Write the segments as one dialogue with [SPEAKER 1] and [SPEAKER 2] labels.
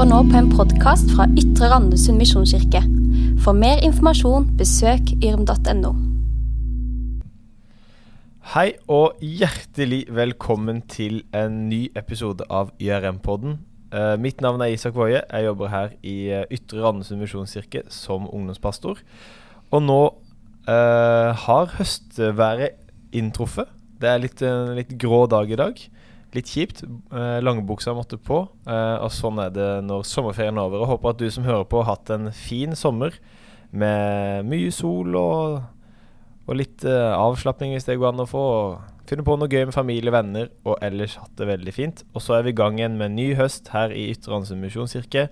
[SPEAKER 1] hører nå på en podkast fra Ytre Randesund misjonskirke. For mer informasjon, besøk yrm.no.
[SPEAKER 2] Hei og hjertelig velkommen til en ny episode av YRM-podden. Uh, mitt navn er Isak Woie. Jeg jobber her i eh, Ytre Randesund misjonskirke som ungdomspastor. Og nå uh, har høstværet inntruffet. Det er litt, en litt grå dag i dag. Litt kjipt. Eh, Langbuksa måtte på. Eh, og sånn er det når sommerferien er over. Og håper at du som hører på, har hatt en fin sommer med mye sol og, og litt eh, avslapning hvis det går an å få. Finne på noe gøy med familie og venner, og ellers hatt det veldig fint. Og så er vi i gang igjen med ny høst her i Ytre misjonskirke.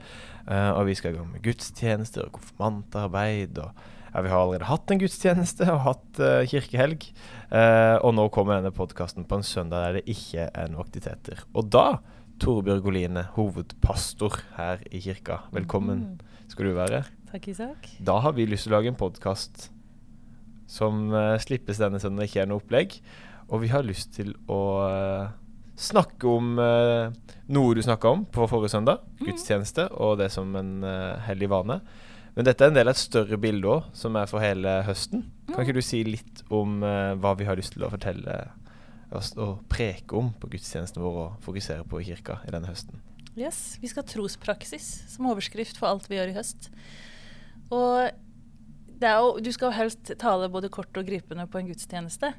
[SPEAKER 2] Eh, og vi skal i gang med gudstjenester og konfirmantarbeid. og ja, Vi har allerede hatt en gudstjeneste og hatt uh, kirkehelg. Uh, og nå kommer denne podkasten på en søndag der det ikke er noen aktiviteter. Og da, Torbjørg Oline, hovedpastor her i kirka, velkommen skal du være.
[SPEAKER 3] Takk, Isak.
[SPEAKER 2] Da har vi lyst til å lage en podkast som uh, slippes denne søndagen, ikke er noe opplegg. Og vi har lyst til å snakke om noe du snakka om på forrige søndag. Gudstjeneste og det som en hellig vane. Men dette er en del av et større bilde òg, som er for hele høsten. Kan ikke du si litt om uh, hva vi har lyst til å fortelle oss og preke om på gudstjenesten vår og fokusere på i kirka i denne høsten?
[SPEAKER 3] Yes, Vi skal ha trospraksis som overskrift for alt vi gjør i høst. Og jo, du skal jo helst tale både kort og gripende på en gudstjeneste.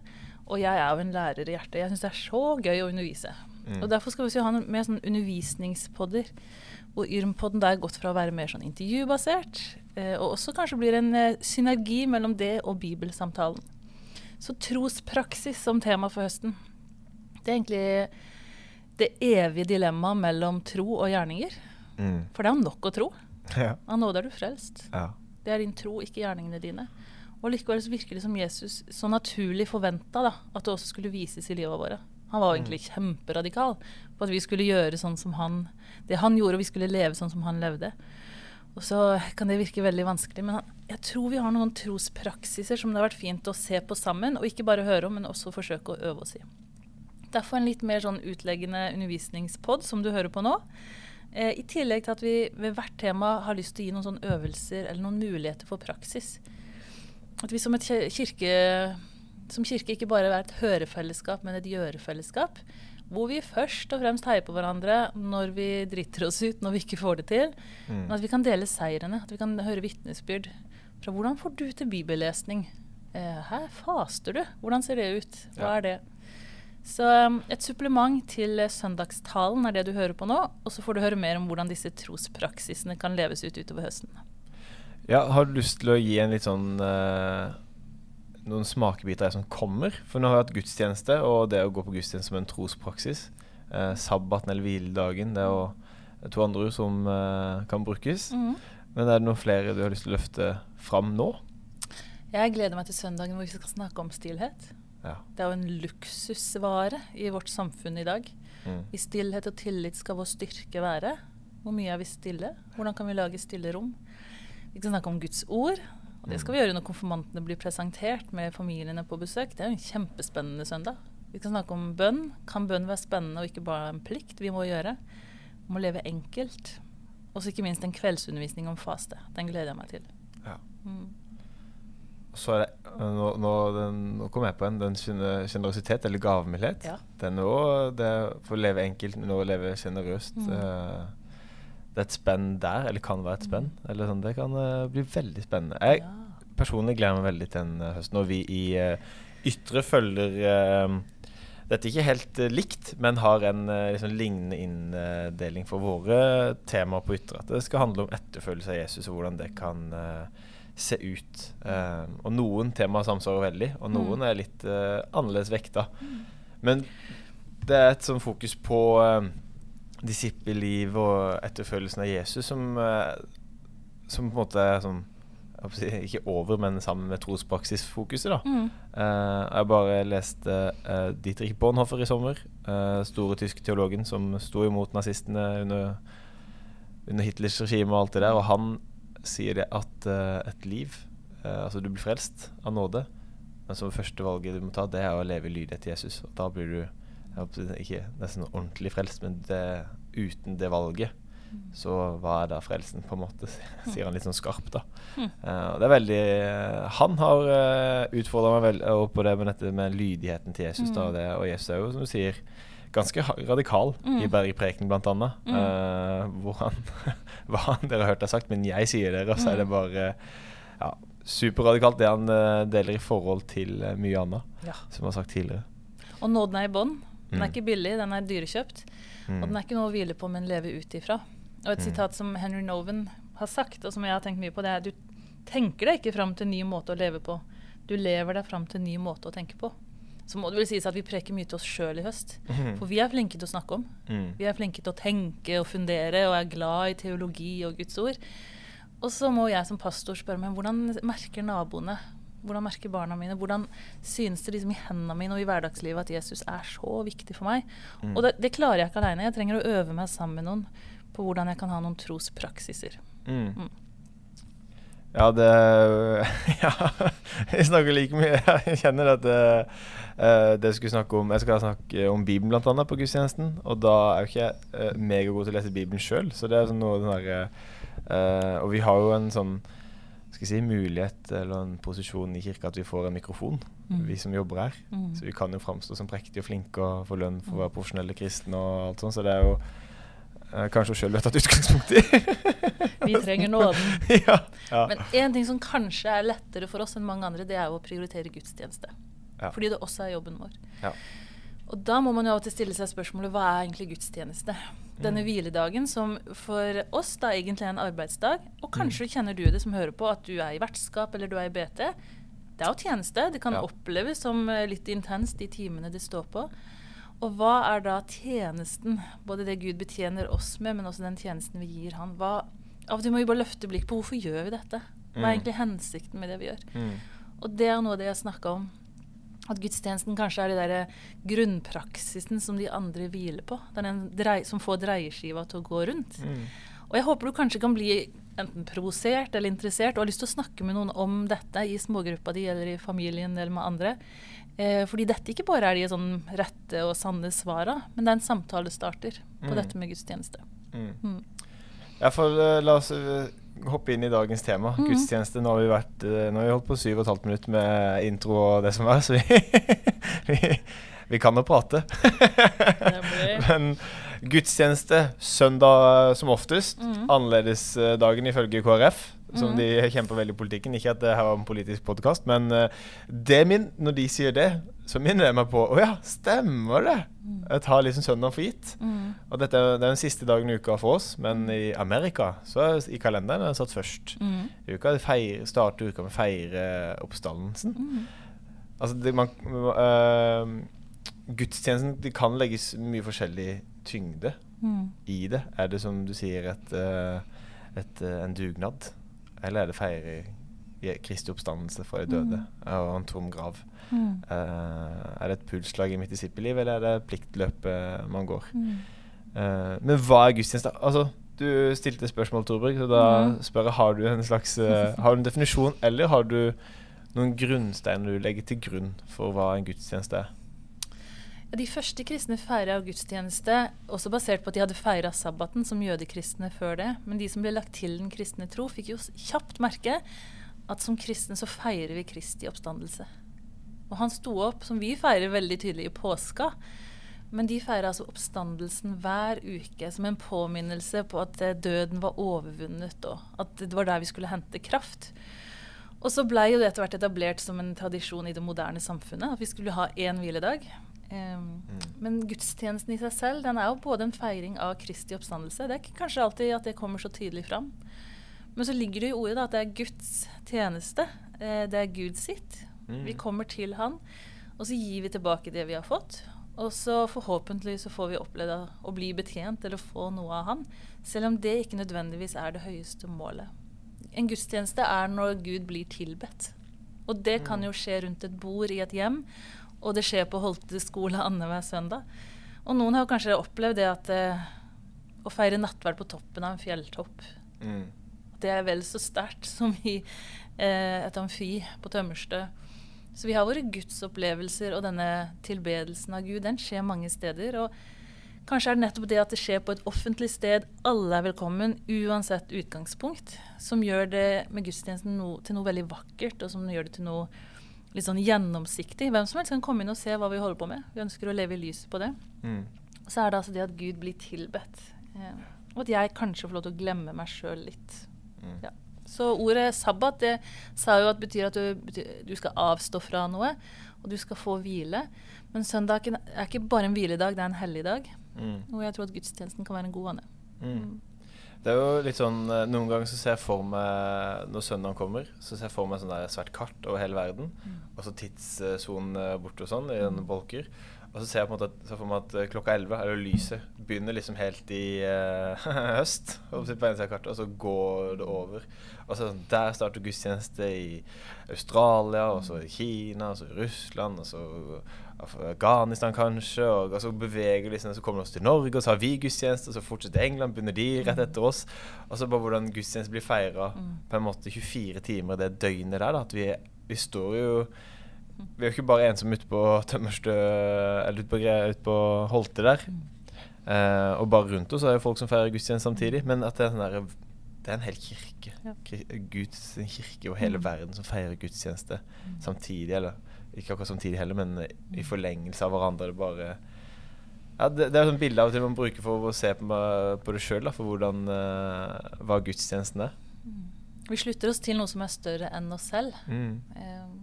[SPEAKER 3] Og jeg er jo en lærer i hjertet. Jeg syns det er så gøy å undervise. Mm. Og Derfor skal vi ha noen mer sånn undervisningspodder. Hvor Yrmpodden er gått fra å være mer sånn intervjubasert Eh, og også kanskje blir en eh, synergi mellom det og bibelsamtalen. Så trospraksis som tema for høsten. Det er egentlig det evige dilemmaet mellom tro og gjerninger. Mm. For det er nok å tro. Ja. Av nåde er du frelst. Ja. Det er din tro, ikke gjerningene dine. Og likevel så virker det som Jesus så naturlig forventa at det også skulle vises i livet våre. Han var egentlig mm. kjemperadikal på at vi skulle gjøre sånn som han det han gjorde, og vi skulle leve sånn som han levde. Og så kan det virke veldig vanskelig, men jeg tror vi har noen trospraksiser som det har vært fint å se på sammen, og ikke bare høre om, men også forsøke å øve oss i. Derfor en litt mer sånn utleggende undervisningspod som du hører på nå. Eh, I tillegg til at vi ved hvert tema har lyst til å gi noen sånne øvelser eller noen muligheter for praksis. At vi som, et kirke, som kirke ikke bare er et hørefellesskap, men et gjørefellesskap. Hvor vi først og fremst heier på hverandre når vi driter oss ut, når vi ikke får det til. Mm. Men at vi kan dele seirene, at vi kan høre vitnesbyrd fra hvordan får du til bibellesning. Eh, her faster du. Hvordan ser det ut? Hva er det? Så um, et supplement til søndagstalen er det du hører på nå. Og så får du høre mer om hvordan disse trospraksisene kan leves ut utover høsten.
[SPEAKER 2] Ja, Har du lyst til å gi en litt sånn uh noen smakebiter som kommer. For nå har vi hatt gudstjeneste, og det å gå på gudstjeneste som en trospraksis. Eh, sabbaten eller hviledagen, det er jo to andre ord som eh, kan brukes. Mm. Men er det noen flere du har lyst til å løfte fram nå?
[SPEAKER 3] Jeg gleder meg til søndagen hvor vi skal snakke om stillhet. Ja. Det er jo en luksusvare i vårt samfunn i dag. Mm. I stillhet og tillit skal vår styrke være. Hvor mye er vi stille? Hvordan kan vi lage stille rom? Vi skal snakke om Guds ord. Og det skal vi gjøre når konfirmantene blir presentert med familiene på besøk. Det er jo en kjempespennende søndag. Vi skal snakke om bønn. Kan bønn være spennende og ikke bare en plikt vi må gjøre? Vi må leve enkelt. Og så ikke minst en kveldsundervisning om faste. Den gleder jeg meg til. Ja. Mm.
[SPEAKER 2] Så det, nå, nå, den, nå, kom jeg på en. Den sjenerøsitet, eller gavmildhet. Ja. Er nå det for å leve enkelt, men å leve sjenerøst. Mm. Uh, det er et spenn der, eller kan være et spenn. Mm. Eller sånn, det kan uh, bli veldig spennende. Jeg ja. personlig gleder meg veldig til den uh, høsten. når vi i uh, Ytre følger Dette er ikke helt likt, men har en liksom, lignende inndeling for våre temaer på Ytre. At det skal handle om etterfølgelse av Jesus og hvordan det kan se ut. og noen temaer samsvarer veldig, og noen mm. er litt annerledes vekta. Mm. Men det er et sånn fokus på disippelliv og etterfølgelsen av Jesus som, eh, som på en måte er sånn ikke over, men sammen med trospraksisfokuset. da. Mm. Uh, jeg bare leste uh, Dietrich Bonhoeffer i sommer. Uh, store tyske teologen som sto imot nazistene under, under Hitlers regime og alt det der. Og han sier det at et liv Altså, du blir frelst av nåde, men som første valget du må ta, det er å leve i lydighet til Jesus. Og da blir du ikke nesten ordentlig frelst, men det, uten det valget så hva er da frelsen, på en måte, sier han litt sånn skarpt, da.
[SPEAKER 3] Mm.
[SPEAKER 2] Eh, og det er veldig eh, Han har uh, utfordra meg veldig uh, på det med dette med lydigheten til Jesus, da, og, det, og Jesus er jo, som du sier, ganske radikal
[SPEAKER 3] Mm.
[SPEAKER 2] i Bergpreken, blant annet.
[SPEAKER 3] Mm.
[SPEAKER 2] eh, hvor han Hva han dere har hørt er sagt, men jeg sier dere, og så er det
[SPEAKER 3] Mm.
[SPEAKER 2] bare ja, superradikalt det han eh, deler i forhold til eh, mye annet
[SPEAKER 3] Ja.
[SPEAKER 2] som var sagt tidligere.
[SPEAKER 3] Og nåden er i bånn. Den er
[SPEAKER 2] Mm.
[SPEAKER 3] ikke billig, den er dyrekjøpt.
[SPEAKER 2] Mm.
[SPEAKER 3] Og den er ikke noe å hvile på, men leve ut ifra. Og et
[SPEAKER 2] Mm.
[SPEAKER 3] sitat som Henry Noven har sagt, og som jeg har tenkt mye på, det er du tenker deg ikke fram til en ny måte å leve på. Du lever deg fram til en ny måte å tenke på. Så må det vel sies at vi preker mye til oss sjøl i høst.
[SPEAKER 2] Mhm.
[SPEAKER 3] For vi er flinke til å snakke om.
[SPEAKER 2] Mm.
[SPEAKER 3] Vi er flinke til å tenke og fundere og er glad i teologi og Guds ord. Og så må jeg som pastor spørre meg hvordan merker naboene? Hvordan merker barna mine? Hvordan synes det liksom i hendene mine og i hverdagslivet at Jesus er så viktig for meg?
[SPEAKER 2] Mm.
[SPEAKER 3] Og det, det klarer jeg ikke aleine. Jeg trenger å øve meg sammen med noen på hvordan jeg kan ha noen trospraksiser.
[SPEAKER 2] Mm.
[SPEAKER 3] Mm.
[SPEAKER 2] Ja, det Ja, jeg snakker like mye. Jeg kjenner at det, eh, det jeg skulle snakke om Jeg skal snakke om Bibelen blant annet på gudstjenesten. Og da er jo ikke jeg eh, megagod til å lese Bibelen sjøl, så det er sånn noe den derre eh, Og vi har jo en sånn skal jeg si, mulighet eller en posisjon i kirka at vi får en mikrofon,
[SPEAKER 3] Mm.
[SPEAKER 2] vi som jobber her.
[SPEAKER 3] Mm.
[SPEAKER 2] Så vi kan jo framstå som prektige og flinke og få lønn for å være profesjonelle kristne og alt sånt. Så det er jo eh, kanskje hun sjøl vi har tatt utgangspunkt i.
[SPEAKER 3] Vi trenger nåden.
[SPEAKER 2] ja. ja.
[SPEAKER 3] Men én ting som kanskje er lettere for oss enn mange andre, det er jo å prioritere gudstjeneste.
[SPEAKER 2] Ja.
[SPEAKER 3] Fordi det også er jobben vår.
[SPEAKER 2] Ja.
[SPEAKER 3] Og da må man jo av og til stille seg spørsmålet hva er egentlig gudstjeneste? Denne
[SPEAKER 2] Mm.
[SPEAKER 3] hviledagen som for oss da egentlig er en arbeidsdag, og kanskje
[SPEAKER 2] Mm.
[SPEAKER 3] kjenner du det som hører på, at du er i vertskap eller du er i BT. Det er jo tjeneste. Det kan
[SPEAKER 2] Ja.
[SPEAKER 3] oppleves som eh, litt intenst de timene det står på. Og hva er da tjenesten? Både det Gud betjener oss med, men også den tjenesten vi gir Han. Hva, av og til må vi bare løfte blikk på hvorfor gjør vi dette? Hva er
[SPEAKER 2] Mm.
[SPEAKER 3] egentlig hensikten med det vi gjør?
[SPEAKER 2] Mm.
[SPEAKER 3] Og det er noe av det jeg snakka om. At gudstjenesten kanskje er det der grunnpraksisen som de andre hviler på. Det er den drei, som får dreieskiva til å gå rundt.
[SPEAKER 2] Mm.
[SPEAKER 3] Og jeg håper du kanskje kan bli enten provosert eller interessert og har lyst til å snakke med noen om dette i smågruppa di eller i familien eller med andre. Eh, fordi dette ikke bare er de sånn rette og sanne svara, men det er en samtalestarter på
[SPEAKER 2] Mm.
[SPEAKER 3] dette med gudstjeneste.
[SPEAKER 2] Mm.
[SPEAKER 3] Mm.
[SPEAKER 2] Ja, for eh, la oss eh, hoppe inn i dagens tema.
[SPEAKER 3] Mm.
[SPEAKER 2] Gudstjeneste. Nå har vi vært eh, Nå har vi holdt på syv og et halvt minutt med intro og det som er, så vi, vi, vi kan jo prate. Men gudstjeneste søndag som oftest.
[SPEAKER 3] Mm.
[SPEAKER 2] Annerledesdagen ifølge KrF, som
[SPEAKER 3] Mhm.
[SPEAKER 2] de kjemper veldig i politikken. Ikke at det her var en politisk podkast, men eh, det min, når de sier det, så minner det meg på Å ja, stemmer det! Jeg tar liksom søndag for gitt.
[SPEAKER 3] Mm.
[SPEAKER 2] Og dette er det er den siste dagen i uka for oss, men i Amerika så er i kalenderen er den satt først.
[SPEAKER 3] Mm.
[SPEAKER 2] I uka feir, starter uka med å feire oppstandelsen.
[SPEAKER 3] Mm.
[SPEAKER 2] Altså det, man, uh, gudstjenesten det kan legges mye forskjellig tyngde
[SPEAKER 3] Mm.
[SPEAKER 2] i det. Er det som du sier et, øh, et, øh, en dugnad? Eller er det feire i- Kristi oppstandelse fra de døde og en tom grav?
[SPEAKER 3] Mm.
[SPEAKER 2] Uh, er det et pulsslag i mitt disippelliv, eller er det pliktløpet man går?
[SPEAKER 3] Mm.
[SPEAKER 2] Uh, men hva er gudstjeneste? Altså, du stilte spørsmål, Torbrug, så da
[SPEAKER 3] Mhm.
[SPEAKER 2] spør jeg har du en slags uh, Har du en definisjon, eller har du noen grunnsteiner du legger til grunn for hva en gudstjeneste er?
[SPEAKER 3] De første kristne feira gudstjeneste, også basert på at de hadde feira sabbaten som jødekristne før det. Men de som ble lagt til den kristne tro, fikk jo kjapt merke at som kristne så feirer vi Kristi oppstandelse. Og han sto opp, som vi feirer veldig tydelig i påska. Men de feira altså oppstandelsen hver uke som en påminnelse på at eh, døden var overvunnet, og at det var der vi skulle hente kraft. Og så blei jo det etter hvert etablert som en tradisjon i det moderne samfunnet, at vi skulle ha én hviledag. Em, Men gudstjenesten i seg selv den er jo både en feiring av Kristi oppstandelse. Det er ikke kanskje alltid at det kommer så tydelig fram. Men så ligger det i ordet da, at det er Guds tjeneste. Eh, Det er Gud sitt.
[SPEAKER 2] Mm.
[SPEAKER 3] Vi kommer til Han, og så gir vi tilbake det vi har fått. Og så forhåpentlig så får vi oppleve å bli betjent eller få noe av Han. Selv om det ikke nødvendigvis er det høyeste målet. En gudstjeneste er når Gud blir tilbedt. Og det kan jo skje rundt et bord i et hjem, og det skjer på Holte skole annenhver søndag. Og noen har kanskje opplevd det at eh, å feire nattverd på toppen av en fjelltopp,
[SPEAKER 2] Mm.
[SPEAKER 3] det er vel så sterkt som i eh, et amfi på Tømmerstø. Så vi har våre gudsopplevelser, og denne tilbedelsen av Gud den skjer mange steder. Og Kanskje er det nettopp det at det skjer på et offentlig sted, alle er velkommen, uansett utgangspunkt, som gjør det med gudstjenesten no, til noe veldig vakkert, og som gjør det til noe litt sånn gjennomsiktig. Hvem som helst kan komme inn og se hva vi holder på med. Vi ønsker å leve i lyset på det.
[SPEAKER 2] Mm.
[SPEAKER 3] Så er det altså det at Gud blir tilbedt. Ja. og at jeg kanskje får lov til å glemme meg sjøl litt.
[SPEAKER 2] Mm.
[SPEAKER 3] Ja. Så ordet sabbat det sa jo at betyr at du, du skal avstå fra noe, og du skal få hvile. Men søndagen er ikke bare en hviledag, det er en helligdag.
[SPEAKER 2] Mm.
[SPEAKER 3] Og jeg tror at gudstjenesten kan være en god vane.
[SPEAKER 2] Mm. Det er jo litt sånn eh, Noen ganger så ser jeg for meg Når søndagen kommer, så ser jeg for meg sånn der svært kart over hele verden. Og så tidssonen borte og sånn, i en bolker. Og så ser jeg på en måte at, så for meg at eh, klokka 11, det lyset, begynner liksom helt i uh, høst. Og så på en side av kartet, og så går det over. Og så sånn, Der starter gudstjeneste i Australia, og så i Kina, og så i Russland, og så Afghanistan kanskje. Og, og så beveger liksom, så kommer de oss til Norge, og så har vi gudstjeneste, og så fortsetter England, begynner de rett etter oss. Og så bare hvordan gudstjeneste blir feira på en måte 24 timer det døgnet der. da, at vi, vi står jo vi er jo ikke bare en som ute på Tømmerstø eller ute på, ut på Holte der. Eh, og bare rundt oss er jo folk som feirer gudstjeneste samtidig. Men at det er, sånn der, det er en hel kirke.
[SPEAKER 3] Ja.
[SPEAKER 2] Guds kirke og hele
[SPEAKER 3] Mm.
[SPEAKER 2] verden som feirer gudstjeneste samtidig. Eller ikke akkurat samtidig heller, men i forlengelse av hverandre. Det er bare ja, det, det er et bilde av og til man bruker for å se på, på det sjøl, for hvordan uh, hva gudstjenesten er.
[SPEAKER 3] Vi slutter oss til noe som er større enn oss selv.
[SPEAKER 2] Mm.
[SPEAKER 3] Um,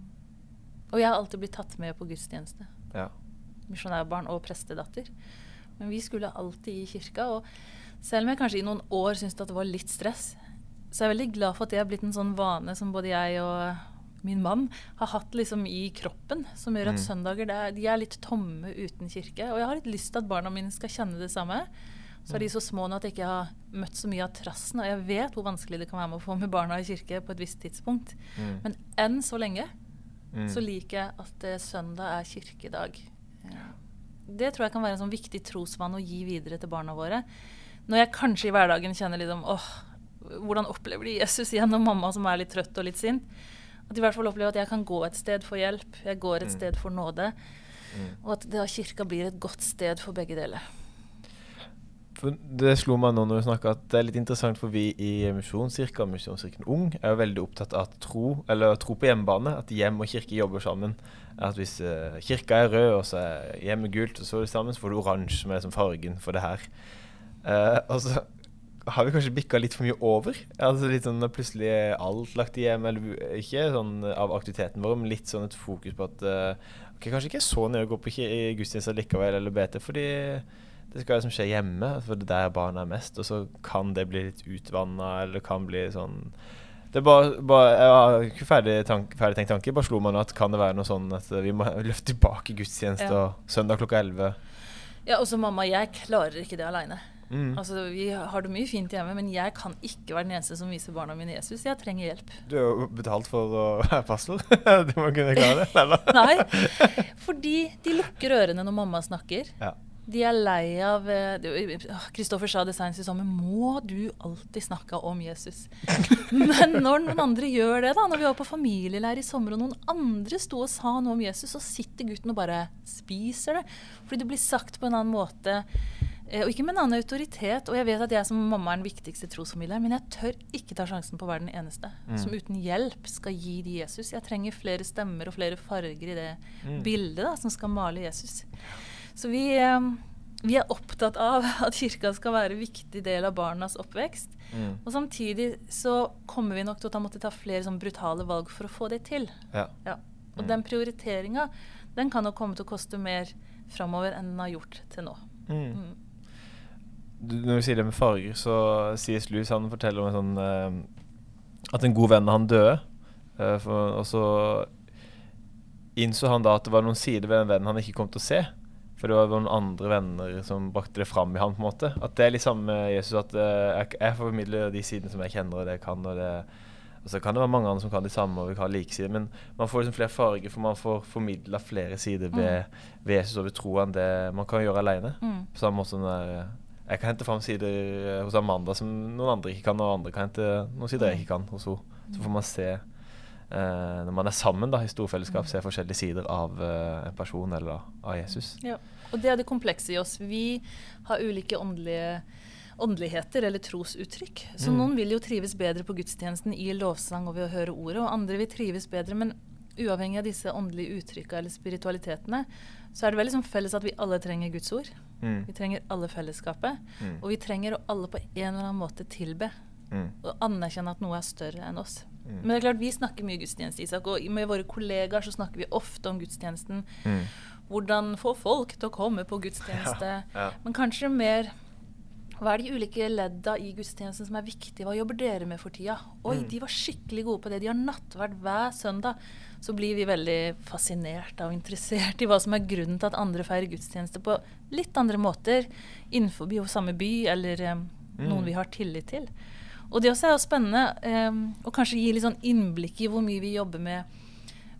[SPEAKER 3] og jeg har alltid blitt tatt med på gudstjeneste.
[SPEAKER 2] Ja.
[SPEAKER 3] Misjonærbarn og prestedatter. Men vi skulle alltid i kirka. Og selv om jeg kanskje i noen år syntes det var litt stress, så er jeg veldig glad for at det har blitt en sånn vane som både jeg og min mann har hatt liksom i kroppen, som gjør at
[SPEAKER 2] Mm.
[SPEAKER 3] søndager er, de er litt tomme uten kirke. Og jeg har litt lyst til at barna mine skal kjenne det samme. Så er de så små nå at jeg ikke har møtt så mye av trassen. Og jeg vet hvor vanskelig det kan være med å få med barna i kirke på et visst tidspunkt.
[SPEAKER 2] Mm.
[SPEAKER 3] Men enn så lenge
[SPEAKER 2] Mm.
[SPEAKER 3] så liker jeg at eh, søndag er kirkedag. Ja. Det tror jeg kan være en sånn viktig trosvann å gi videre til barna våre. Når jeg kanskje i hverdagen kjenner litt om åh, hvordan opplever de Jesus igjen, og mamma som er litt trøtt og litt sint. At de i hvert fall opplever at jeg kan gå et sted for hjelp, jeg går et
[SPEAKER 2] Mm.
[SPEAKER 3] sted for nåde.
[SPEAKER 2] Mm.
[SPEAKER 3] Og at det, kirka blir et godt sted for begge deler.
[SPEAKER 2] For det slo meg nå når du snakka at det er litt interessant, for vi i Misjonskirka og Misjonskirken Ung er jo veldig opptatt av tro, eller tro på hjemmebane. At hjem og kirke jobber sammen. At hvis uh, kirka er rød, og så er hjemmet gult, og så er det sammen, så får du oransje, som er liksom fargen for det her. Uh, og så har vi kanskje bikka litt for mye over. Altså litt sånn plutselig er alt lagt i hjem, eller ikke sånn av aktiviteten vår, men litt sånn et fokus på at eh, ok, kanskje ikke er så nøye å gå på gudstjeneste likevel, eller BT, fordi det skal liksom skje hjemme, for det er der barna er mest. Og så kan det bli litt utvanna, eller kan bli sånn det bare, bare Jeg har ikke ferdig, tank, ferdig tenkt tanke, bare slo meg nå at kan det være noe sånn at vi må løfte tilbake gudstjeneste
[SPEAKER 3] Ja.
[SPEAKER 2] og søndag klokka 11.
[SPEAKER 3] Ja, og så mamma, jeg klarer ikke det aleine.
[SPEAKER 2] Mm.
[SPEAKER 3] Altså, vi har det mye fint hjemme, men jeg kan ikke være den eneste som viser barna mine Jesus. Jeg trenger hjelp.
[SPEAKER 2] Du er jo betalt for å være pastor. du må kunne klare det. Eller?
[SPEAKER 3] Nei, fordi de lukker ørene når mamma snakker.
[SPEAKER 2] Ja.
[SPEAKER 3] De er lei av eh, Kristoffer sa det senest i sommer. Må du alltid snakke om Jesus? Men når noen andre gjør det, da, når vi var på familieleir i sommer og noen andre sto og sa noe om Jesus, så sitter gutten og bare spiser det. Fordi det blir sagt på en annen måte. Eh, Og ikke med en annen autoritet. Og jeg vet at jeg som mamma er den viktigste trosformidleren, men jeg tør ikke ta sjansen på å være den eneste
[SPEAKER 2] Mm.
[SPEAKER 3] som uten hjelp skal gi de Jesus. Jeg trenger flere stemmer og flere farger i det
[SPEAKER 2] Mm.
[SPEAKER 3] bildet da, som skal male Jesus. Så vi, eh, vi er opptatt av at kirka skal være en viktig del av barnas oppvekst.
[SPEAKER 2] Mm.
[SPEAKER 3] Og samtidig så kommer vi nok til å ta, måtte ta flere sånn brutale valg for å få det til.
[SPEAKER 2] Ja.
[SPEAKER 3] Ja. Og
[SPEAKER 2] Mm.
[SPEAKER 3] den prioriteringa den kan nok komme til å koste mer framover enn den har gjort til nå.
[SPEAKER 2] Mm.
[SPEAKER 3] Mm.
[SPEAKER 2] Du, når du sier det med farger, så C.S. Lewis han forteller om en sånn uh, At en god venn av han døde. uh, for, og så innså han da at det var noen sider ved den vennen han ikke kom til å se. For det var noen andre venner som brakte det fram i han på en måte. At det er litt samme med Jesus at uh, jeg, jeg formidler de sidene som jeg kjenner, og det jeg kan. Og, det, og så kan det være mange andre som kan de samme, og vi kan ha like sider. Men man får liksom flere farger, for man får formidla flere sider ved, ved Jesus og ved troa enn det man kan gjøre aleine.
[SPEAKER 3] Mm.
[SPEAKER 2] På samme måte som den der, jeg kan hente fram sider eh, hos Amanda som noen andre ikke kan, og andre kan hente noen sider jeg ikke kan hos henne. Så får man se, eh, når man er sammen da, i storfellesskap, se forskjellige sider av eh, en person eller av Jesus.
[SPEAKER 3] Ja. Og det er det komplekse i oss. Vi har ulike åndelige åndeligheter eller trosuttrykk. Så
[SPEAKER 2] Mm.
[SPEAKER 3] noen vil jo trives bedre på gudstjenesten i lovsang og ved å høre ordet, og andre vil trives bedre. Men uavhengig av disse åndelige uttrykka eller spiritualitetene, så er det vel liksom felles at vi alle trenger Guds ord.
[SPEAKER 2] Mm.
[SPEAKER 3] Vi trenger alle fellesskapet.
[SPEAKER 2] Mm.
[SPEAKER 3] Og vi trenger å alle på en eller annen måte tilbe
[SPEAKER 2] Mm.
[SPEAKER 3] og anerkjenne at noe er større enn oss.
[SPEAKER 2] Mm.
[SPEAKER 3] Men det er klart, vi snakker mye gudstjeneste, Isak, og med våre kollegaer så snakker vi ofte om gudstjenesten.
[SPEAKER 2] Mm.
[SPEAKER 3] Hvordan få folk til å komme på gudstjeneste.
[SPEAKER 2] Ja.
[SPEAKER 3] Men kanskje mer Hva er de ulike ledda i gudstjenesten som er viktige? Hva jobber dere med for tida? Oi,
[SPEAKER 2] Mm.
[SPEAKER 3] de var skikkelig gode på det. De har nattverd hver søndag. Så blir vi veldig fascinert og interessert i hva som er grunnen til at andre feirer gudstjeneste på litt andre måter innenfor samme by, eller noen
[SPEAKER 2] Mm.
[SPEAKER 3] vi har tillit til. Og det også er jo spennende um, å kanskje gi litt sånn innblikk i hvor mye vi jobber med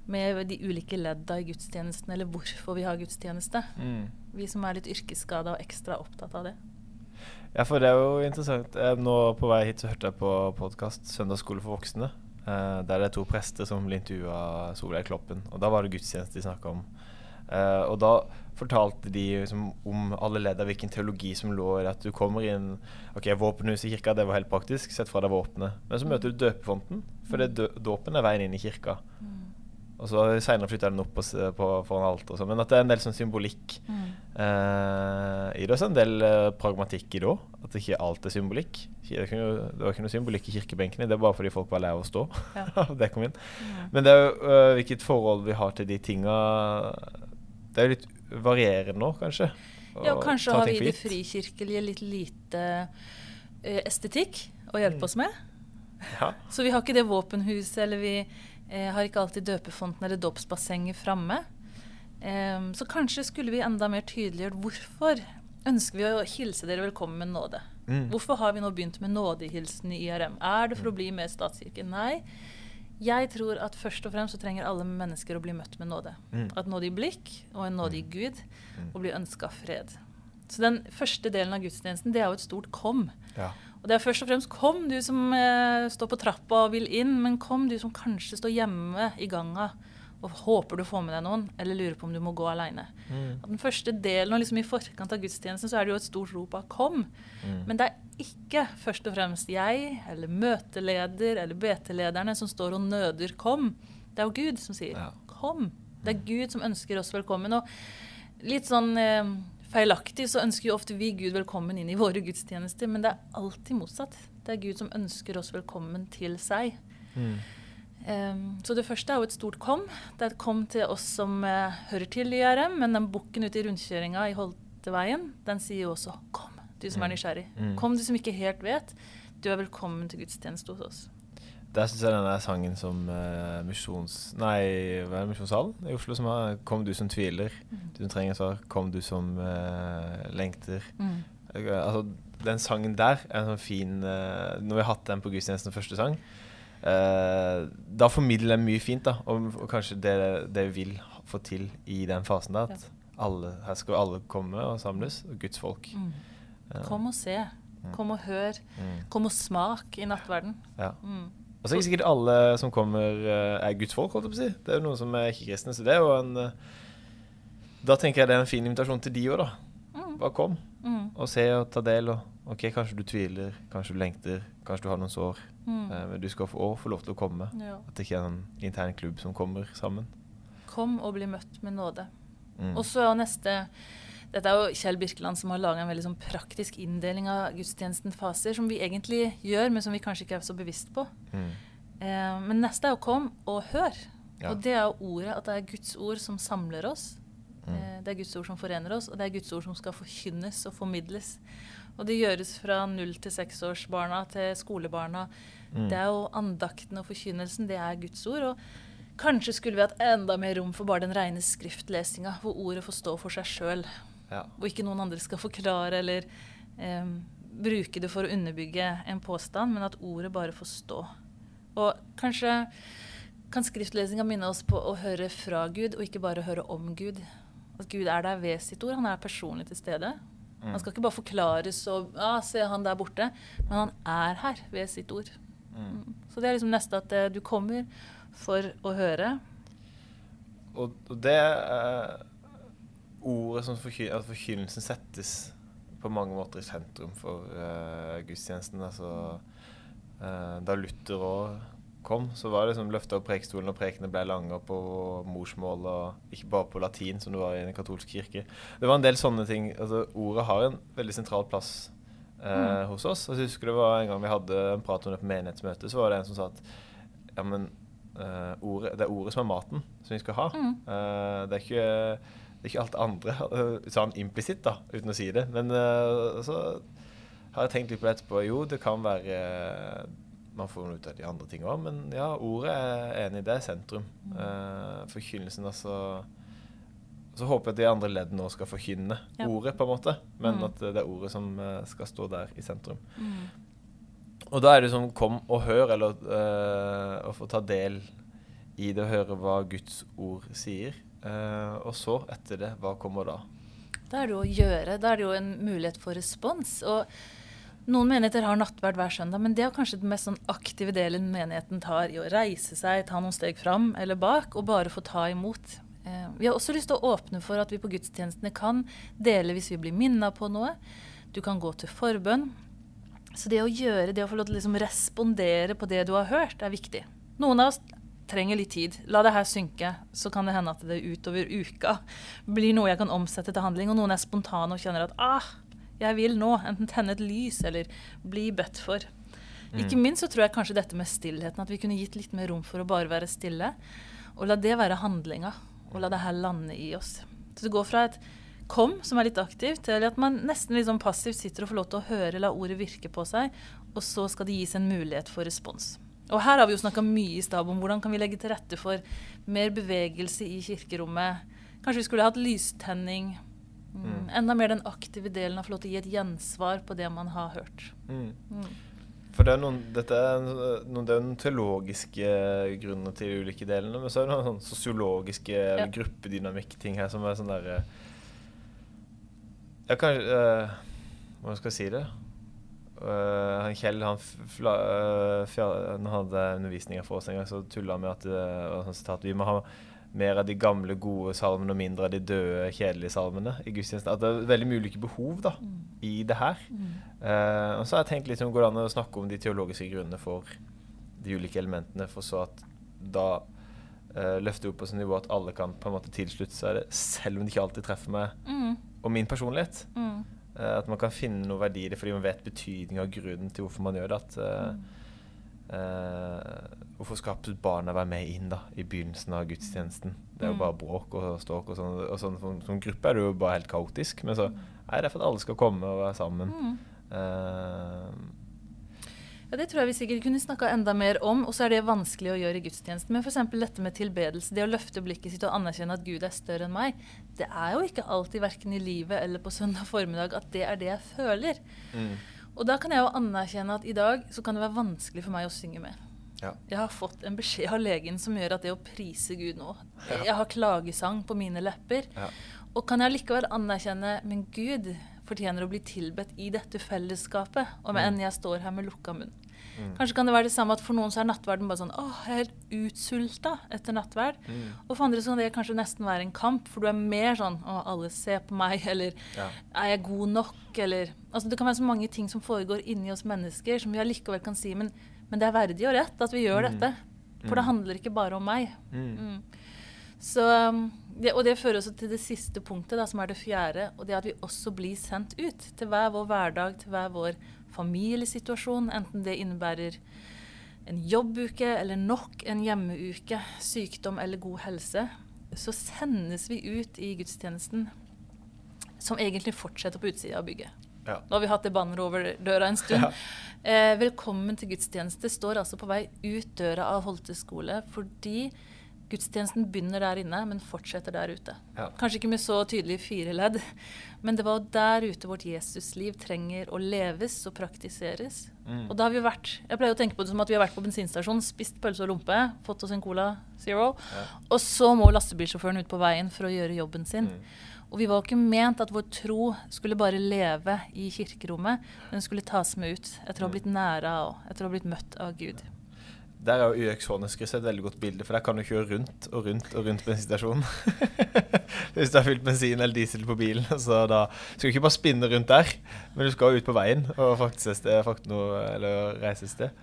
[SPEAKER 3] med de ulike ledda i gudstjenesten, eller hvorfor vi har gudstjeneste.
[SPEAKER 2] Mm.
[SPEAKER 3] Vi som er litt yrkesskada og ekstra opptatt av det.
[SPEAKER 2] Ja, for det er jo interessant. Eh, Nå på vei hit så hørte jeg på podkast 'Søndagsskole for voksne'. eh, Der det er to prester som ble intervjua Solveig Kloppen. Og da var det gudstjeneste de snakka om. Uh, og da fortalte de liksom om alle ledd av hvilken teologi som lå i at du kommer inn Ok, våpenhuset i kirka, det var helt praktisk, sett fra deg våpenet. Men så møter du døpefonten, for dø- dåpen er veien inn i kirka. Og så seinere flytter den opp på, på, foran alt og sånn. Men at det er en del sånn symbolikk eh, i det. Og så en del eh, pragmatikk i det òg. At ikke alt er symbolikk. Det, det var ikke noe symbolikk i kirkebenkene, det er bare fordi folk var lei av å stå.
[SPEAKER 3] Ja.
[SPEAKER 2] det kom inn. Men det er jo øh, hvilket forhold vi har til de tinga Det er jo litt varierende nå, kanskje.
[SPEAKER 3] Ja, og kanskje har vi i det frikirkelige litt lite eh, estetikk å hjelpe
[SPEAKER 2] Mm.
[SPEAKER 3] oss med.
[SPEAKER 2] Ja.
[SPEAKER 3] Så vi har ikke det våpenhuset, eller vi eh, har ikke alltid døpefonten eller dåpsbassenget framme. Så kanskje skulle vi enda mer tydeliggjort hvorfor ønsker vi å hilse dere velkommen med nåde.
[SPEAKER 2] Mm.
[SPEAKER 3] Hvorfor har vi nå begynt med nådehilsen i IRM? Er det for å bli med statskirke? Nei. Jeg tror at først og fremst så trenger alle mennesker å bli møtt med nåde.
[SPEAKER 2] Mm.
[SPEAKER 3] Et nådig blikk og en nådig Gud,
[SPEAKER 2] Mm.
[SPEAKER 3] og bli ønska fred. Så den første delen av gudstjenesten, det er jo et stort kom.
[SPEAKER 2] Ja.
[SPEAKER 3] Og det er først og fremst kom, du som eh, står på trappa og vil inn, men kom, du som kanskje står hjemme i ganga og håper du får med deg noen, eller lurer på om du må gå aleine.
[SPEAKER 2] Mm.
[SPEAKER 3] Den første delen, og liksom i forkant av gudstjenesten, så er det jo et stort rop av 'kom'.
[SPEAKER 2] Mm.
[SPEAKER 3] Men det er ikke først og fremst jeg eller møteleder eller BT-lederne som står og nøder 'kom'. Det er jo Gud som sier
[SPEAKER 2] Ja.
[SPEAKER 3] 'kom'. Det er Gud som ønsker oss velkommen. Og litt sånn eh, feilaktig så ønsker jo ofte vi Gud velkommen inn i våre gudstjenester, men det er alltid motsatt. Det er Gud som ønsker oss velkommen til seg.
[SPEAKER 2] Mm.
[SPEAKER 3] Um, så det første er jo et stort kom. Det er et kom til oss som uh, hører til i IRM, men den bukken ute i rundkjøringa i Holteveien, den sier jo også 'kom, du som er
[SPEAKER 2] Mm.
[SPEAKER 3] nysgjerrig'.
[SPEAKER 2] Mm.
[SPEAKER 3] Kom, du som ikke helt vet. Du er velkommen til gudstjeneste hos oss.
[SPEAKER 2] Der syns jeg den der sangen som uh, misjons... Nei, hva er det, Misjonssalen i Oslo som har 'Kom du som tviler'. Du som trenger svar. 'Kom du som uh, lengter'.
[SPEAKER 3] Mm.
[SPEAKER 2] Eh, Altså, den sangen der er en sånn fin uh, Når vi har hatt den på gudstjenesten første sang, uh, da formidler den mye fint, da. Og, og kanskje det, det vi vil få til i den fasen der, at alle, her skal alle komme og samles, og Guds folk.
[SPEAKER 3] Mm.
[SPEAKER 2] Eh,
[SPEAKER 3] Kom og se. Kom og hør.
[SPEAKER 2] mm,
[SPEAKER 3] Kom og smak i nattverden.
[SPEAKER 2] ja. Og så er ikke sikkert alle som kommer, eh, er Guds folk, holdt jeg på å si. Det er jo noen som er ikke-kristne, så det er jo en eh, Da tenker jeg det er en fin invitasjon til de òg, da.
[SPEAKER 3] Mm.
[SPEAKER 2] Bare kom
[SPEAKER 3] Mm.
[SPEAKER 2] og se og ta del. Og OK, kanskje du tviler, kanskje du lengter, kanskje du har noen sår.
[SPEAKER 3] Mm.
[SPEAKER 2] Eh, men du skal få, få lov til å komme.
[SPEAKER 3] Ja.
[SPEAKER 2] At det ikke er en intern klubb som kommer sammen.
[SPEAKER 3] Kom og bli møtt med nåde.
[SPEAKER 2] Mm.
[SPEAKER 3] Og så er neste Dette er jo Kjell Birkeland som har laga en veldig sånn praktisk inndeling av gudstjenesten-faser, som vi egentlig gjør, men som vi kanskje ikke er så bevisst på.
[SPEAKER 2] Mm.
[SPEAKER 3] Eh, men neste er jo kom og hør.
[SPEAKER 2] Ja.
[SPEAKER 3] Og det er jo ordet, at det er Guds ord som samler oss.
[SPEAKER 2] Mm.
[SPEAKER 3] Eh, det er Guds ord som forener oss, og det er Guds ord som skal forkynnes og formidles. Og det gjøres fra null til seksårsbarna til skolebarna.
[SPEAKER 2] Mm.
[SPEAKER 3] Det er jo andakten og forkynnelsen, det er Guds ord. Og kanskje skulle vi hatt enda mer rom for bare den rene skriftlesinga, hvor ordet får stå for seg sjøl.
[SPEAKER 2] Ja.
[SPEAKER 3] Hvor ikke noen andre skal forklare eller eh, bruke det for å underbygge en påstand, men at ordet bare får stå. Og kanskje kan skriftlesinga minne oss på å høre fra Gud, og ikke bare høre om Gud. At Gud er der ved sitt ord. Han er personlig til stede.
[SPEAKER 2] Mm.
[SPEAKER 3] Han skal ikke bare forklares og ja, 'Se han der borte', men han er her ved sitt ord.
[SPEAKER 2] Mm.
[SPEAKER 3] Mm. Så det er liksom neste at eh, du kommer for å høre.
[SPEAKER 2] Og, og det eh, ordet som forky at forkynnelsen settes på mange måter i sentrum for uh, gudstjenesten. Altså, uh, da Luther òg kom, så var det liksom løfta opp prekestolen, og prekene ble lange på morsmål, og ikke bare på latin, som det var i den katolske kirke. Det var en del sånne ting. Altså, ordet har en veldig sentral plass uh, mm. hos oss. Jeg husker det var en gang vi hadde en prat om det på menighetsmøte, så var det en som sa at ja, men ordet, det er ordet som er maten som vi skal ha. Mm. det er ikke det er ikke alt andre, sånn sa han implisitt, da, uten å si det. Men uh, så har jeg tenkt litt på det etterpå. Jo, det kan være uh, Man får noe ut av de andre tingene òg, men ja, ordet er enig i det. er Sentrum. Uh, forkynnelsen, altså så håper jeg at de andre leddene nå skal forkynne ja. ordet, på en måte. Men mm. at det er ordet som skal stå der i sentrum. Mm. Og da er det sånn kom og hør, eller uh, å få ta del i det, å høre hva Guds ord sier. Uh, og så, etter det, hva kommer da?
[SPEAKER 3] Da er det jo å gjøre. Da er det jo en mulighet for respons. Og noen menigheter har nattverd hver søndag, men det er kanskje den mest sånn aktive delen menigheten tar i å reise seg, ta noen steg fram eller bak, og bare få ta imot. Uh, vi har også lyst til å åpne for at vi på gudstjenestene kan dele hvis vi blir minna på noe. Du kan gå til forbønn. Så det å gjøre, det å få lov til å liksom respondere på det du har hørt, er viktig. Noen av oss trenger litt tid. La det her synke. Så kan det hende at det utover uka blir noe jeg kan omsette til handling. Og noen er spontane og kjenner at ah, jeg vil nå enten tenne et lys eller bli bedt for. Mm. Ikke minst så tror jeg kanskje dette med stillheten, at vi kunne gitt litt mer rom for å bare være stille. Og la det være handlinga. Og la det her lande i oss. Så det går fra et kom, som er litt aktivt, til at man nesten sånn passivt sitter og får lov til å høre, la ordet virke på seg, og så skal det gis en mulighet for respons. Og her har vi jo snakka mye i stab om hvordan kan vi legge til rette for mer bevegelse i kirkerommet. Kanskje vi skulle hatt lystenning. Mm. Mm. Enda mer den aktive delen av å få lov til å gi et gjensvar på det man har hørt. Mm.
[SPEAKER 2] mm. For det er noen, dette er noen, det er noen teologiske grunner til de ulike delene, men så er det noen sånn sosiologiske ja. gruppedynamikk-ting her som er sånn derre eh, Ja, kanskje uh, Hvordan skal jeg si det? Uh, Kjell han, fla, uh, han hadde undervisninger for oss en gang, så tulla han med at uh, citat, vi må ha mer av de gamle, gode salmene og mindre av de døde, kjedelige salmene i gudstjenesten. At det er veldig mye ulike behov da, mm. i det her. Mm. Uh, og så har jeg tenkt litt om går det an å snakke om de teologiske grunnene for de ulike elementene, for så at da uh, løfte opp på sånn nivå at alle kan på en måte tilslutte seg det, selv om det ikke alltid treffer meg mm. og min personlighet. Mm. Uh, at man kan finne noe verdi i det fordi man vet betydning av grunnen til hvorfor man gjør det. At, uh, uh, hvorfor skal barna være med inn da, i begynnelsen av gudstjenesten? Det er jo mm. bare bråk og ståk. og sånn. Og sånn som, som, gruppe er det jo bare helt kaotisk. Men så er det for at alle skal komme og være sammen. Mm.
[SPEAKER 3] Ja, Det tror jeg vi sikkert kunne snakka enda mer om. Og så er det vanskelig å gjøre i gudstjenesten. Men f.eks. dette med tilbedelse, det å løfte blikket sitt og anerkjenne at Gud er større enn meg, det er jo ikke alltid verken i livet eller på søndag formiddag at det er det jeg føler. Mm. Og da kan jeg jo anerkjenne at i dag så kan det være vanskelig for meg å synge med. Ja. Jeg har fått en beskjed av legen som gjør at det å prise Gud nå ja. Jeg har klagesang på mine lepper. Ja. Og kan jeg likevel anerkjenne Men Gud, fortjener å bli tilbedt i dette fellesskapet, om enn jeg står her med lukka munn. Mm. Kanskje kan det være det samme at for noen så er nattverden bare sånn åh, jeg er helt utsulta etter nattverd. Mm. Og for andre så kan det kanskje nesten være en kamp, for du er mer sånn å, alle ser på meg, eller ja. er jeg god nok, eller Altså det kan være så mange ting som foregår inni oss mennesker som vi allikevel kan si, men, men det er verdig og rett at vi gjør mm. dette. For det mm. handler ikke bare om meg. Mm. Mm. Så um, det, og det fører også til det siste punktet, da, som er det fjerde. Og det at vi også blir sendt ut til hver vår hverdag, til hver vår familiesituasjon. Enten det innebærer en jobbuke eller nok en hjemmeuke, sykdom eller god helse. Så sendes vi ut i gudstjenesten som egentlig fortsetter på utsida av bygget. Ja. Nå har vi hatt det banneret over døra en stund. Ja. Eh, velkommen til gudstjeneste står altså på vei ut døra av Holte skole fordi Gudstjenesten begynner der inne, men fortsetter der ute. Ja. Kanskje ikke med så tydelig fire ledd, men det var der ute vårt Jesusliv trenger å leves og praktiseres. Mm. Og da har vi vært Jeg pleier å tenke på det som at vi har vært på bensinstasjonen, spist pølse og lompe, fått oss en Cola Zero, ja. og så må lastebilsjåføren ut på veien for å gjøre jobben sin. Mm. Og vi var ikke ment at vår tro skulle bare leve i kirkerommet, men skulle tas med ut etter å ha mm. blitt næra og etter å ha blitt møtt av Gud
[SPEAKER 2] Der er jo UX Håneskrysset et veldig godt bilde, for der kan du kjøre rundt og rundt og rundt bensinstasjonen. Hvis du har fylt bensin eller diesel på bilen, så da skal du ikke bare spinne rundt der, men du skal ut på veien og faktisk et sted, frakte noe, eller reise et sted.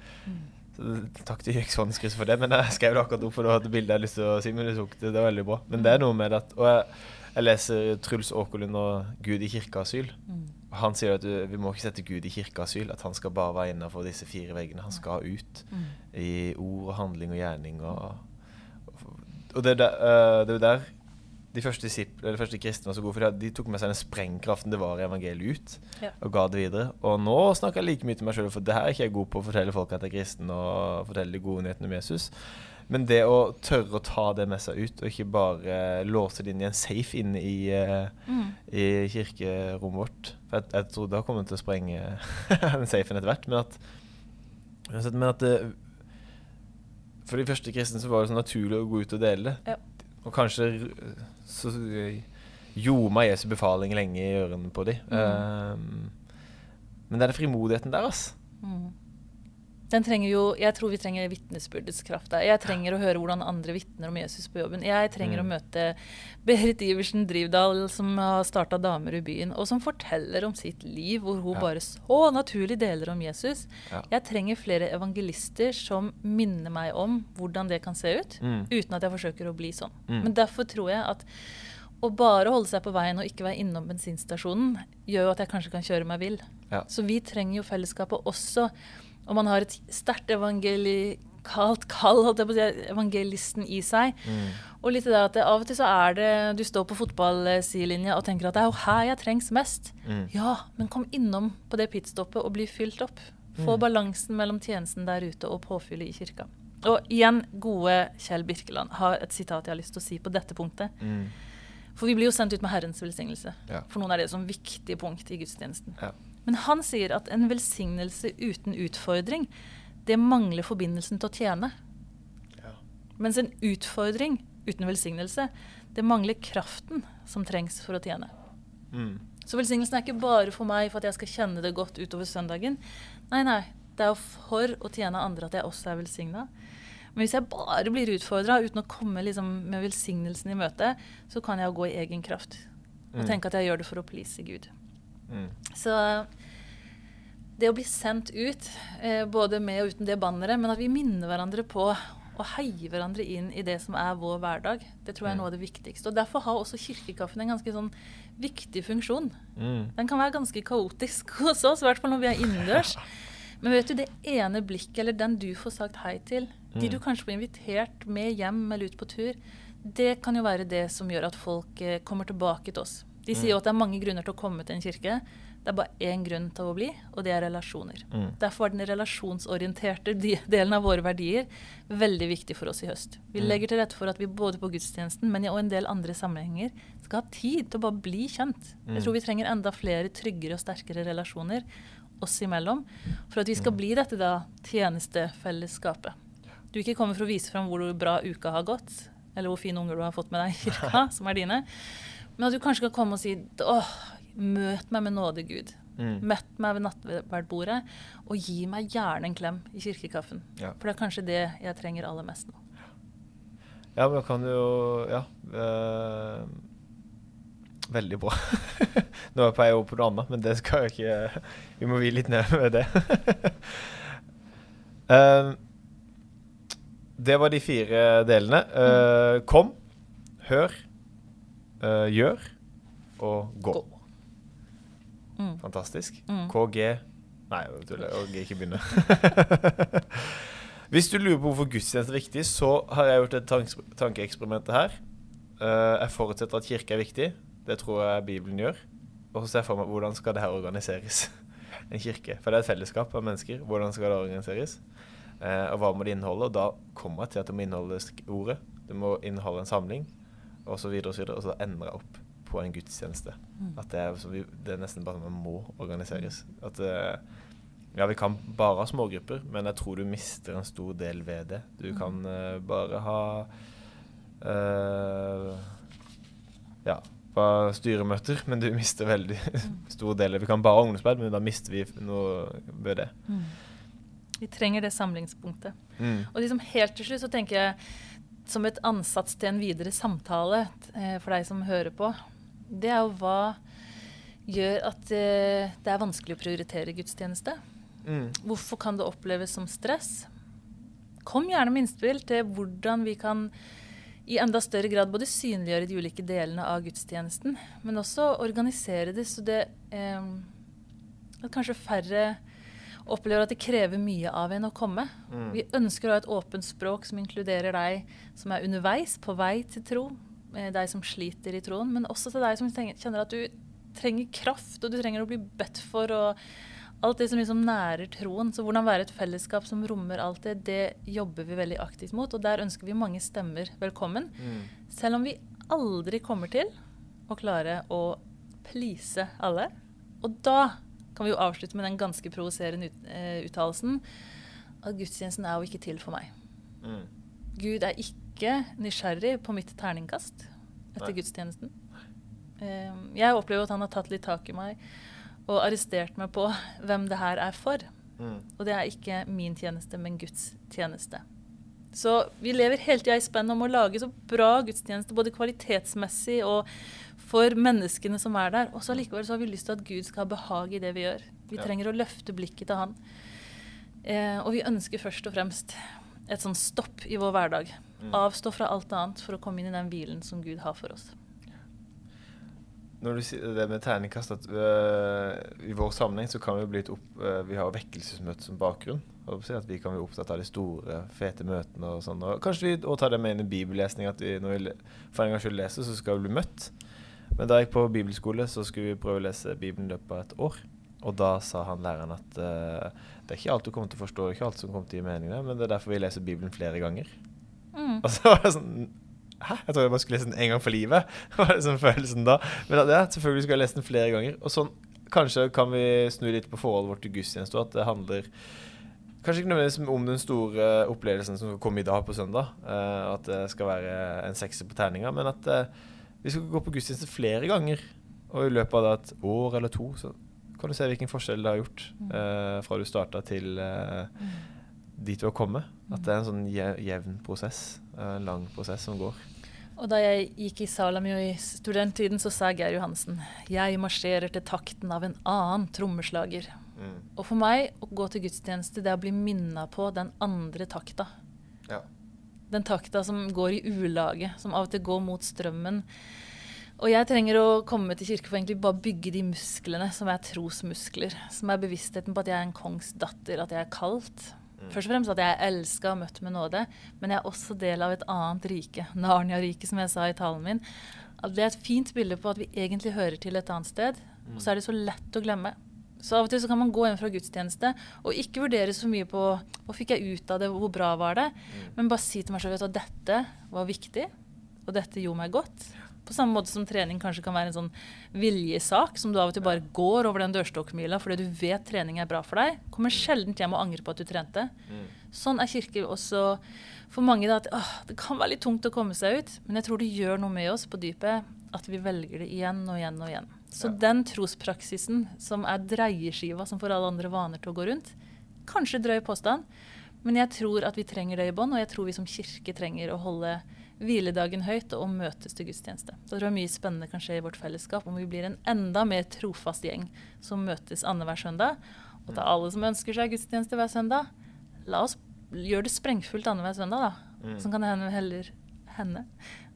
[SPEAKER 2] Så takk til UX Håneskrysset for det, men jeg skrev det akkurat opp, for du hadde bildet jeg hadde lyst til å si, men du tok det, det var veldig bra. Men det er noe med at, og jeg, jeg leser Truls Åkerlund og Gud i kirkeasyl. Og Han sier at vi må ikke sette Gud i kirkeasyl, at han skal bare være innenfor disse fire veggene. Han skal ut
[SPEAKER 3] Mm.
[SPEAKER 2] i ord og handling og gjerning. Og, og det, er der, eh, det er jo der de første, de første kristne var så gode, for de- de tok med seg den sprengkraften det var i evangeliet ut,
[SPEAKER 3] Ja.
[SPEAKER 2] og ga det videre. Og nå snakker jeg like mye til meg sjøl, for det her er ikke jeg god på å fortelle folk at jeg er kristen og fortelle de gode nyhetene om Jesus. Men det å tørre å ta det med seg ut, og ikke bare låse det inn i en safe inne i, eh,
[SPEAKER 3] Mm.
[SPEAKER 2] i kirkerommet vårt For jeg, jeg tror det har kommet til å sprenge den safen etter hvert. Men at, men at det, For de første kristne så var det så naturlig å gå ut og dele det.
[SPEAKER 3] Ja.
[SPEAKER 2] Og kanskje så eh, gjorde Jesu befaling lenge i ørene på dem.
[SPEAKER 3] Mm.
[SPEAKER 2] men det er den frimodigheten der, altså.
[SPEAKER 3] Mm. Den trenger jo, Jeg tror vi trenger vitnesbyrdets kraft der. Jeg trenger å høre hvordan andre vitner om Jesus på jobben. Jeg trenger
[SPEAKER 2] Mm.
[SPEAKER 3] å møte Berit Iversen Drivdal, som har starta Damer i byen, og som forteller om sitt liv, hvor hun
[SPEAKER 2] Ja.
[SPEAKER 3] bare så naturlig deler om Jesus.
[SPEAKER 2] Ja.
[SPEAKER 3] Jeg trenger flere evangelister som minner meg om hvordan det kan se ut,
[SPEAKER 2] Mm.
[SPEAKER 3] uten at jeg forsøker å bli sånn.
[SPEAKER 2] Mm.
[SPEAKER 3] Men derfor tror jeg at å bare holde seg på veien og ikke være innom bensinstasjonen, gjør jo at jeg kanskje kan kjøre meg vill.
[SPEAKER 2] Ja.
[SPEAKER 3] Så vi trenger jo fellesskapet også. Om man har et sterkt evangelikalt kall, holdt jeg på å si, evangelisten i seg.
[SPEAKER 2] Mm.
[SPEAKER 3] Og litt det at det, av og til så er det Du står på fotballsidelinja og tenker at det er jo her jeg trengs mest.
[SPEAKER 2] Mm.
[SPEAKER 3] Ja, men kom innom på det pitstoppet og bli fylt opp. Få
[SPEAKER 2] Mm.
[SPEAKER 3] balansen mellom tjenesten der ute og påfyllet i kirka. Og igjen, gode Kjell Birkeland har et sitat jeg har lyst til å si på dette punktet.
[SPEAKER 2] Mm.
[SPEAKER 3] For vi blir jo sendt ut med Herrens velsignelse.
[SPEAKER 2] Ja.
[SPEAKER 3] For noen er det som viktig punkt i gudstjenesten.
[SPEAKER 2] Ja.
[SPEAKER 3] Men han sier at en velsignelse uten utfordring, det mangler forbindelsen til å tjene.
[SPEAKER 2] Ja.
[SPEAKER 3] Mens en utfordring uten velsignelse, det mangler kraften som trengs for å tjene.
[SPEAKER 2] Mm.
[SPEAKER 3] Så velsignelsen er ikke bare for meg for at jeg skal kjenne det godt utover søndagen. Nei, nei. Det er jo for å tjene andre at jeg også er velsigna. Men hvis jeg bare blir utfordra uten å komme liksom med velsignelsen i møte, så kan jeg jo gå i egen kraft og
[SPEAKER 2] Mm.
[SPEAKER 3] tenke at jeg gjør det for å please Gud.
[SPEAKER 2] Mm.
[SPEAKER 3] Så det å bli sendt ut, eh, både med og uten det banneret, men at vi minner hverandre på å heie hverandre inn i det som er vår hverdag, det tror jeg er noe av det viktigste. Og Derfor har også kirkekaffen en ganske sånn viktig funksjon.
[SPEAKER 2] Mm.
[SPEAKER 3] Den kan være ganske kaotisk hos oss, i hvert fall når vi er innendørs. Men vet du, det ene blikket, eller den du får sagt hei til, de
[SPEAKER 2] Mm.
[SPEAKER 3] du kanskje får invitert med hjem eller ut på tur, det kan jo være det som gjør at folk eh, kommer tilbake til oss. De sier jo at det er mange grunner til å komme til en kirke. Det er bare én grunn til å bli, og det er relasjoner.
[SPEAKER 2] Mm.
[SPEAKER 3] Derfor er den relasjonsorienterte delen av våre verdier veldig viktig for oss i høst. Vi
[SPEAKER 2] Mm.
[SPEAKER 3] legger til rette for at vi både på gudstjenesten, men i og en del andre sammenhenger skal ha tid til å bare bli kjent.
[SPEAKER 2] Mm.
[SPEAKER 3] Jeg tror vi trenger enda flere tryggere og sterkere relasjoner oss imellom for at vi skal
[SPEAKER 2] Mm.
[SPEAKER 3] bli dette da tjenestefellesskapet. Du ikke kommer for å vise fram hvor bra uka har gått, eller hvor fine unger du har fått med deg i kirka, som er dine, men at du kanskje kan komme og si åh, møt meg med nåde, Gud.
[SPEAKER 2] Mm.
[SPEAKER 3] Møtt meg ved nattverdbordet, og gi meg gjerne en klem i kirkekaffen.
[SPEAKER 2] Ja.
[SPEAKER 3] For det er kanskje det jeg trenger aller mest nå.
[SPEAKER 2] Ja, men da kan du jo Ja. Øh, veldig bra. Nå er jeg over på noe annet, men det skal jeg ikke Vi må hvile litt ned med det. Eh, det var de fire delene. Uh, kom, hør, eh, gjør og gå.
[SPEAKER 3] Gå. Mm.
[SPEAKER 2] Fantastisk.
[SPEAKER 3] Mm.
[SPEAKER 2] KG Nei, jeg tuller. KG ikke begynne. Hvis du lurer på hvorfor gudstjeneste er viktig, så har jeg gjort et tanks- tankeeksperiment her. Uh, jeg forutsetter at kirke er viktig. Det tror jeg Bibelen gjør. Og så ser jeg for meg hvordan skal det her organiseres. En kirke. For det er et fellesskap av mennesker. Hvordan skal det organiseres? Uh, og hva må det inneholde? Og da kommer jeg til at det må inneholde ordet. Det må inneholde en samling, og så videre og så videre. Og så ender jeg opp på en gudstjeneste.
[SPEAKER 3] Mm.
[SPEAKER 2] At det er, så vi, det er nesten bare man må organiseres. At eh, ja, vi kan bare ha smågrupper, men jeg tror du mister en stor del ved det. Du
[SPEAKER 3] Mm.
[SPEAKER 2] kan uh, bare ha uh, ja, bare styremøter, men du mister veldig
[SPEAKER 3] Mm.
[SPEAKER 2] stor del. Vi kan bare ha ungdomsarbeid, men da mister vi noe ved det.
[SPEAKER 3] Vi trenger det samlingspunktet.
[SPEAKER 2] Mm.
[SPEAKER 3] Og liksom helt til slutt så tenker jeg som et ansats til en videre samtale eh, for deg som hører på, det er jo hva gjør at eh, det er vanskelig å prioritere gudstjeneste.
[SPEAKER 2] Mm.
[SPEAKER 3] Hvorfor kan det oppleves som stress? Kom gjerne med innspill til hvordan vi kan i enda større grad både synliggjøre de ulike delene av gudstjenesten, men også organisere det så det eh, at kanskje færre opplever at det krever mye av en å komme.
[SPEAKER 2] Mm.
[SPEAKER 3] Vi ønsker å ha et åpent språk som inkluderer deg som er underveis, på vei til tro, eh, deg som sliter i troen, men også til deg som kjenner at du trenger kraft, og du trenger å bli bedt for, og alt det som liksom nærer troen. Så hvordan være et fellesskap som rommer alt det, det jobber vi veldig aktivt mot, og der ønsker vi mange stemmer velkommen.
[SPEAKER 2] Mm.
[SPEAKER 3] Selv om vi aldri kommer til å klare å please alle. Og da kan vi jo avslutte med den ganske provoserende ut, uh, uttalelsen at gudstjenesten er jo ikke til for meg.
[SPEAKER 2] Mm.
[SPEAKER 3] Gud er ikke nysgjerrig på mitt terningkast etter
[SPEAKER 2] Nei.
[SPEAKER 3] gudstjenesten. Eh, jeg opplever at han har tatt litt tak i meg og arrestert meg på hvem det her er for.
[SPEAKER 2] Mm.
[SPEAKER 3] Og det er ikke min tjeneste, men Guds tjeneste. Så vi lever hele tida i spenn om å lage så bra gudstjeneste, både kvalitetsmessig og for menneskene som er der. Og så likevel så har vi lyst til at Gud skal ha behag i det vi gjør. Vi
[SPEAKER 2] Ja.
[SPEAKER 3] trenger å løfte blikket til Han. Eh, og vi ønsker først og fremst et sånn stopp i vår hverdag.
[SPEAKER 2] Mm.
[SPEAKER 3] Avstå fra alt annet for å komme inn i den hvilen som Gud har for oss.
[SPEAKER 2] Når du sier det med terningkast, at øh, i vår sammenheng så kan vi bli et opp øh, Vi har vekkelsesmøte som bakgrunn. At vi kan bli opptatt av de store, fete møtene og sånn. Og kanskje vi òg tar det med inn i bibellesning, at vi, når vi for en gangs skyld leser, så skal vi bli møtt. Men da jeg gikk på bibelskole, så skulle vi prøve å lese Bibelen i løpet av et år. Og da sa han læreren at uh, det er ikke alt du kommer til å forstå, ikke alt som kommer til å gi mening, men det er derfor vi leser Bibelen flere ganger.
[SPEAKER 3] Mm.
[SPEAKER 2] Og så var det sånn Hæ? Jeg trodde jeg bare skulle lese den en gang for livet. var det sånn følelsen da. Men ja, selvfølgelig skal jeg lese den flere ganger. Og sånn, kanskje kan vi snu litt på forholdet vårt til gudstjeneste. At det handler kanskje ikke nødvendigvis om den store opplevelsen som skal komme i dag på søndag. Uh, at det skal være en sekser på terninga. Men at eh, vi skal gå på gudstjeneste flere ganger. Og i løpet av da et år eller to så kan du se hvilken forskjell det har gjort. eh, fra du starta til eh, dit du har kommet. At det er en sånn jevn prosess. eh, En lang prosess som går.
[SPEAKER 3] Og da jeg gikk i Salamio i studenttiden, så sa Geir Johansen Jeg marsjerer til takten av en annen trommeslager.
[SPEAKER 2] Mm.
[SPEAKER 3] Og for meg, å gå til gudstjeneste, det er å bli minna på den andre takta. Den takta som går i ulage, som av og til går mot strømmen. Og jeg trenger å komme til kirke for egentlig bare bygge de musklene som er trosmuskler. Som er bevisstheten på at jeg er en kongs datter, at jeg er kalt. Først og fremst at jeg er elska og møtt med nåde, men jeg er også del av et annet rike. Narnia-riket, som jeg sa i talen min. Det er et fint bilde på at vi egentlig hører til et annet sted, og så er det så lett å glemme. Så av og til så kan man gå inn fra gudstjeneste og ikke vurdere så mye på hva fikk jeg ut av det, hvor bra var det, men bare si til meg selv at dette var viktig, og dette gjorde meg godt. På samme måte som trening kanskje kan være en sånn viljesak, som du av og til bare går over den dørstokkmila fordi du vet trening er bra for deg. Kommer sjelden hjem og angrer på at du trente.
[SPEAKER 2] Mm.
[SPEAKER 3] Sånn er kirke også for mange. Da, at åh, Det kan være litt tungt å komme seg ut, men jeg tror det gjør noe med oss på dypet at vi velger det igjen og igjen og igjen. Så
[SPEAKER 2] Ja.
[SPEAKER 3] den trospraksisen som er dreieskiva som får alle andre vaner til å gå rundt, kanskje drøy påstand, men jeg tror at vi trenger det i bånd, og jeg tror vi som kirke trenger å holde hviledagen høyt og møtes til gudstjeneste. Da tror jeg mye spennende kan skje i vårt fellesskap om vi blir en enda mer trofast gjeng som møtes annenhver søndag. Og til alle som ønsker seg gudstjeneste hver søndag, la oss gjøre det sprengfullt annenhver søndag, da.
[SPEAKER 2] Mm.
[SPEAKER 3] Sånn kan det hende heller hende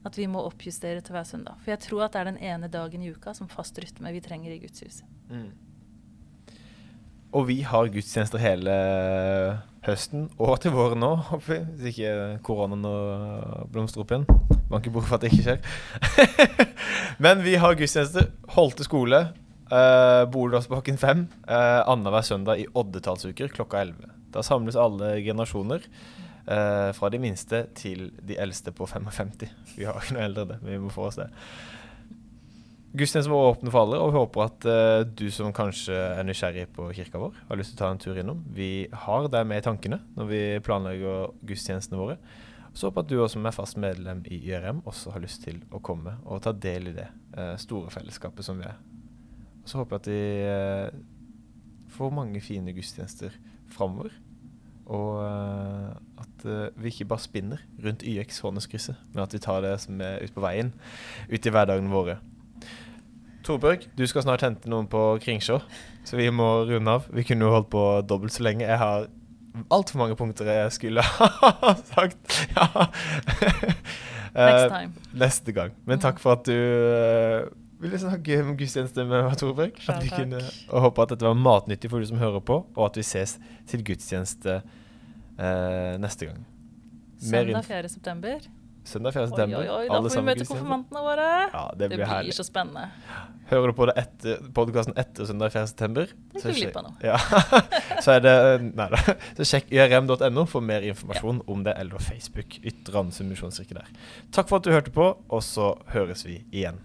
[SPEAKER 3] at vi må oppjustere til hver søndag. For jeg tror at det er den ene dagen i uka som fast rytme vi trenger i Guds hus.
[SPEAKER 2] Mm. Og vi har gudstjenester hele høsten og til våren nå, håper vi. Hvis ikke koronaen blomstrer opp igjen. Banker bord for at det ikke skjer. Men vi har gudstjenester. Holte skole. Uh, Boledalsbakken 5. Uh, Annenhver søndag i oddetallsuker klokka 11. Da samles alle generasjoner. Eh, fra de minste til de eldste på 55. Vi har ikke noe eldre, det, men vi må få oss det. Gudstjenesten vår åpner for alle, og vi håper at uh, du som kanskje er nysgjerrig på kirka vår, har lyst til å ta en tur innom. Vi har deg med i tankene når vi planlegger gudstjenestene våre. Så håper at du også som er fast medlem i YRM, også har lyst til å komme og ta del i det uh, store fellesskapet som vi er. Så håper jeg at vi får mange fine gudstjenester framover. Og eh, at eh, vi ikke bare spinner rundt YX Håneskrysset, men at vi tar det som er ute på veien, ut i hverdagen våre. Torbjørg, du skal snart hente noen på Kringsjå, så vi må runde av. Vi kunne jo holdt på dobbelt så lenge. Jeg har altfor mange punkter jeg skulle ha sagt. Ja.
[SPEAKER 3] Next
[SPEAKER 2] Eh,
[SPEAKER 3] time.
[SPEAKER 2] neste gang. Men takk for at du ville snakke om gudstjeneste med Torbjørg.
[SPEAKER 3] Takk.
[SPEAKER 2] kunne, og håper at dette var matnyttig for du som hører på, og at vi ses til gudstjeneste eh, neste gang.
[SPEAKER 3] Søndag 4. september.
[SPEAKER 2] Søndag 4.
[SPEAKER 3] Oi,
[SPEAKER 2] september.
[SPEAKER 3] oi, oi, da får vi møte konfirmantene våre.
[SPEAKER 2] Ja, det,
[SPEAKER 3] Det
[SPEAKER 2] blir
[SPEAKER 3] blir
[SPEAKER 2] herlig.
[SPEAKER 3] så spennende.
[SPEAKER 2] Hører du på det etter podkasten etter søndag 4. september,
[SPEAKER 3] Det
[SPEAKER 2] så
[SPEAKER 3] noe.
[SPEAKER 2] Ja. så er det Nei da. Så sjekk yrm.no for mer informasjon om det, eller Facebook. Ytre misjonskirke der. Takk for at du hørte på, og så høres vi igjen.